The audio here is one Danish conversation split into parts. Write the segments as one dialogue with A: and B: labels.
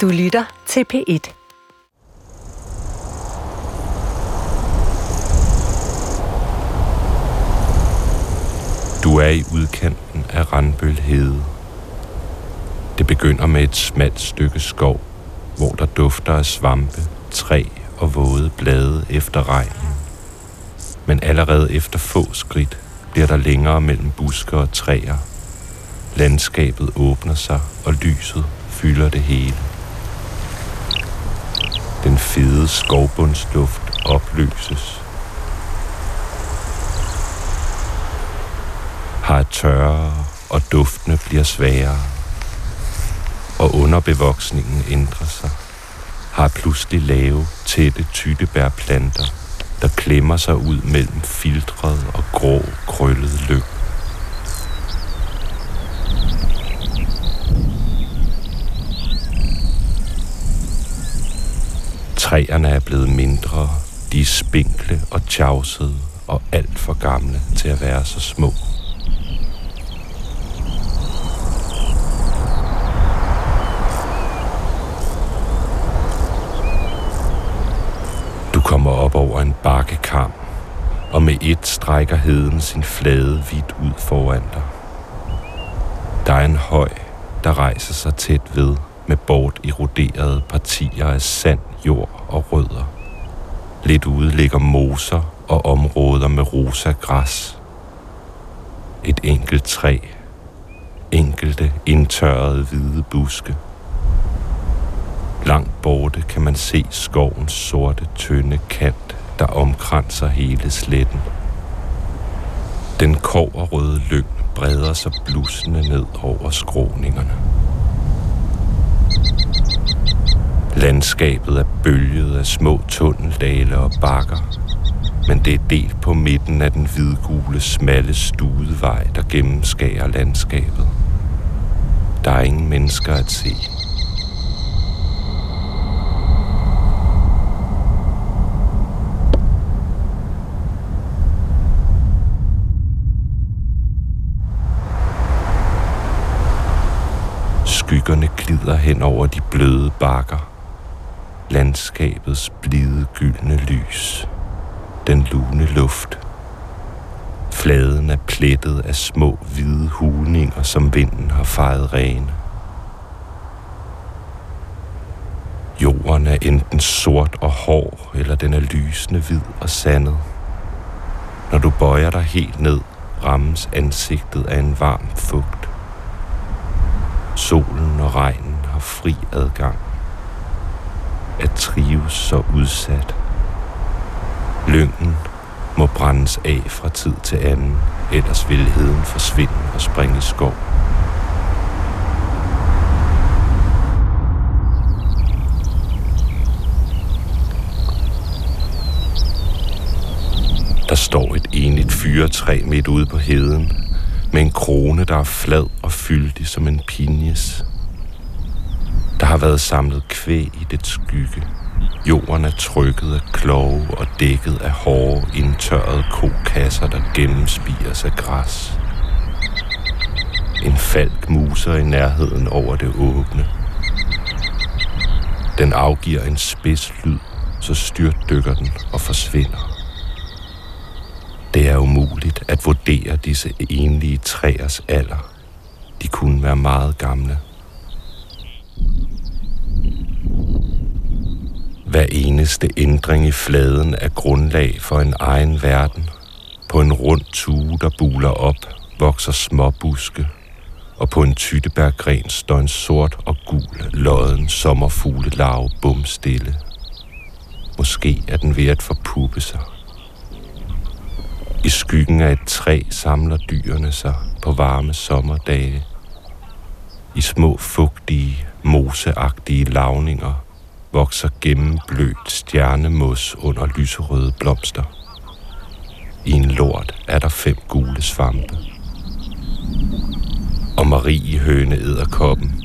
A: Du lytter til P1.
B: Du er i udkanten af Randbøl Hede. Det begynder med et smalt stykke skov, hvor der dufter af svampe, træ og våde blade efter regnen. Men allerede efter få skridt bliver der længere mellem busker og træer. Landskabet åbner sig, og lyset fylder det hele. Den fede skovbundsluft opløses. Har et tørre, og duftene bliver sværere. Og underbevoksningen ændrer sig. Har pludselig lave, tætte tyttebærplanter, der klemmer sig ud mellem filtret og grå, krøllede lyng. Træerne er blevet mindre, de er spinkle og tjavsede og alt for gamle til at være så små. Du kommer op over en bakkekam, og med et strækker heden sin flade vidt ud foran dig. Der er en høj, der rejser sig tæt ved med bort eroderede partier af sand, jord og rødder. Lidt ude ligger moser og områder med rosa græs. Et enkelt træ. Enkelte indtørrede hvide buske. Langt borte kan man se skovens sorte, tynde kant, der omkranser hele sletten. Den røde lyng breder sig blusende ned over skråningerne. Landskabet er bølget af små tunneldale og bakker, men det er delt på midten af den hvidgule, smalle studevej, der gennemskærer landskabet. Der er ingen mennesker at se. Skyggerne glider hen over de bløde bakker. Landskabets blide gyldne lys. Den lune luft. Fladen er plettet af små hvide hulninger, som vinden har fejet rene. Jorden er enten sort og hård, eller den er lysende hvid og sandet. Når du bøjer dig helt ned, rammes ansigtet af en varm fugt. Solen og regnen har fri adgang. At trives så udsat. Lyngen må brændes af fra tid til anden, ellers vil heden forsvinde og springe i skov. Der står et enligt fyretræ midt ude på heden, med en krone, der er flad og fyldig som en pinjes. Har været samlet kvæg i det skygge. Jorden er trykket af kloge og dækket af hårde, indtørrede kokasser, der gennemspires af græs. En falk muser i nærheden over det åbne. Den afgiver en spids lyd, så styrt dykker den og forsvinder. Det er umuligt at vurdere disse enlige træers alder. De kunne være meget gamle. Hver eneste ændring i fladen er grundlag for en egen verden. På en rund tue, der buler op, vokser småbuske, og på en tyttebærgren står en sort og gul lodden sommerfuglelarve bumstille. Måske er den ved at forpuppe sig. I skyggen af et træ samler dyrene sig på varme sommerdage. I små fugtige, moseagtige lavninger vokser gennemblødt stjernemos under lyserøde blomster. I en lort er der fem gule svampe. Og Marie høne koppen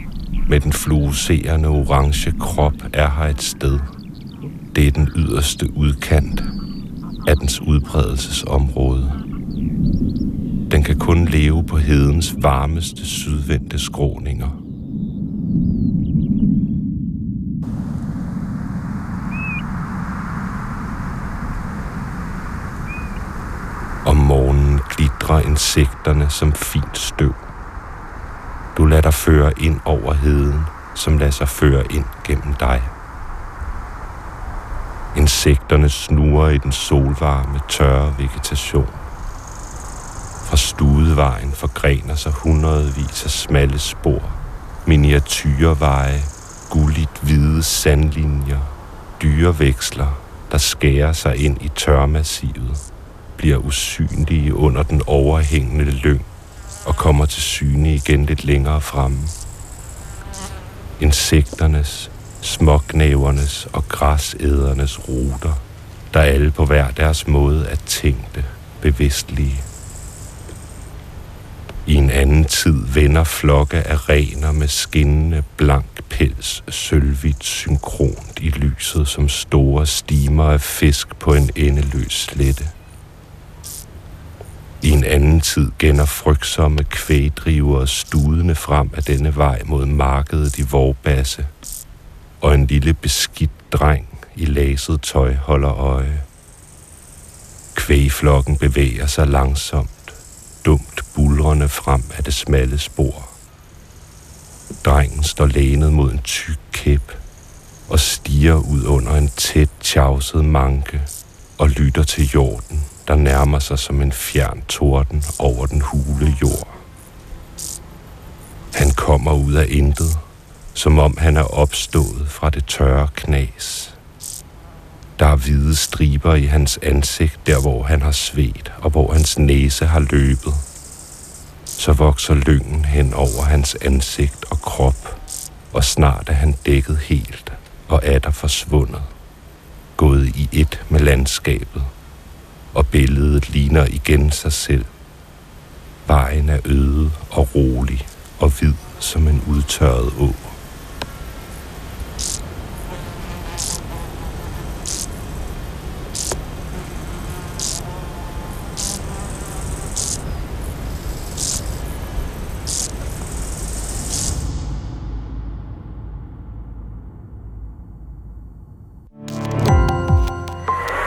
B: med den fluorescerende orange krop er her et sted. Det er den yderste udkant af dens udbredelsesområde. Den kan kun leve på hedens varmeste sydvendte skråninger. Skildrer insekterne som fint støv. Du lader dig føre ind over heden, som lader sig føre ind gennem dig. Insekterne snurrer i den solvarme, tørre vegetation. Fra studevejen forgrener sig hundredvis af smalle spor, miniatyrveje, gulligt hvide sandlinjer, dyreveksler, der skærer sig ind i tørmassivet, bliver usynlige under den overhængende lyng og kommer til syne igen lidt længere fremme. Insekternes, smågnævernes og græsædernes ruter, der alle på hver deres måde er tænkte, bevidstlige. I en anden tid vender flokke af rener med skinnende blank pels sølvigt synkront i lyset som store stimer af fisk på en endeløs slette. I en anden tid gænder frygtsomme kvægdrivere studende frem af denne vej mod markedet i Vorbasse, og en lille beskidt dreng i laset tøj holder øje. Kvægflokken bevæger sig langsomt, dumt bulrende frem af det smalle spor. Drengen står lænet mod en tyk kæp og stiger ud under en tæt tjavset manke og lytter til jorden, der nærmer sig som en fjern torden over den hule jord. Han kommer ud af intet, som om han er opstået fra det tørre knas. Der er hvide striber i hans ansigt, der hvor han har svedt, og hvor hans næse har løbet. Så vokser lyngen hen over hans ansigt og krop, og snart er han dækket helt og er der forsvundet, gået i et med landskabet, og billedet ligner igen sig selv. Vejen er øde og rolig og hvid som en udtørret å.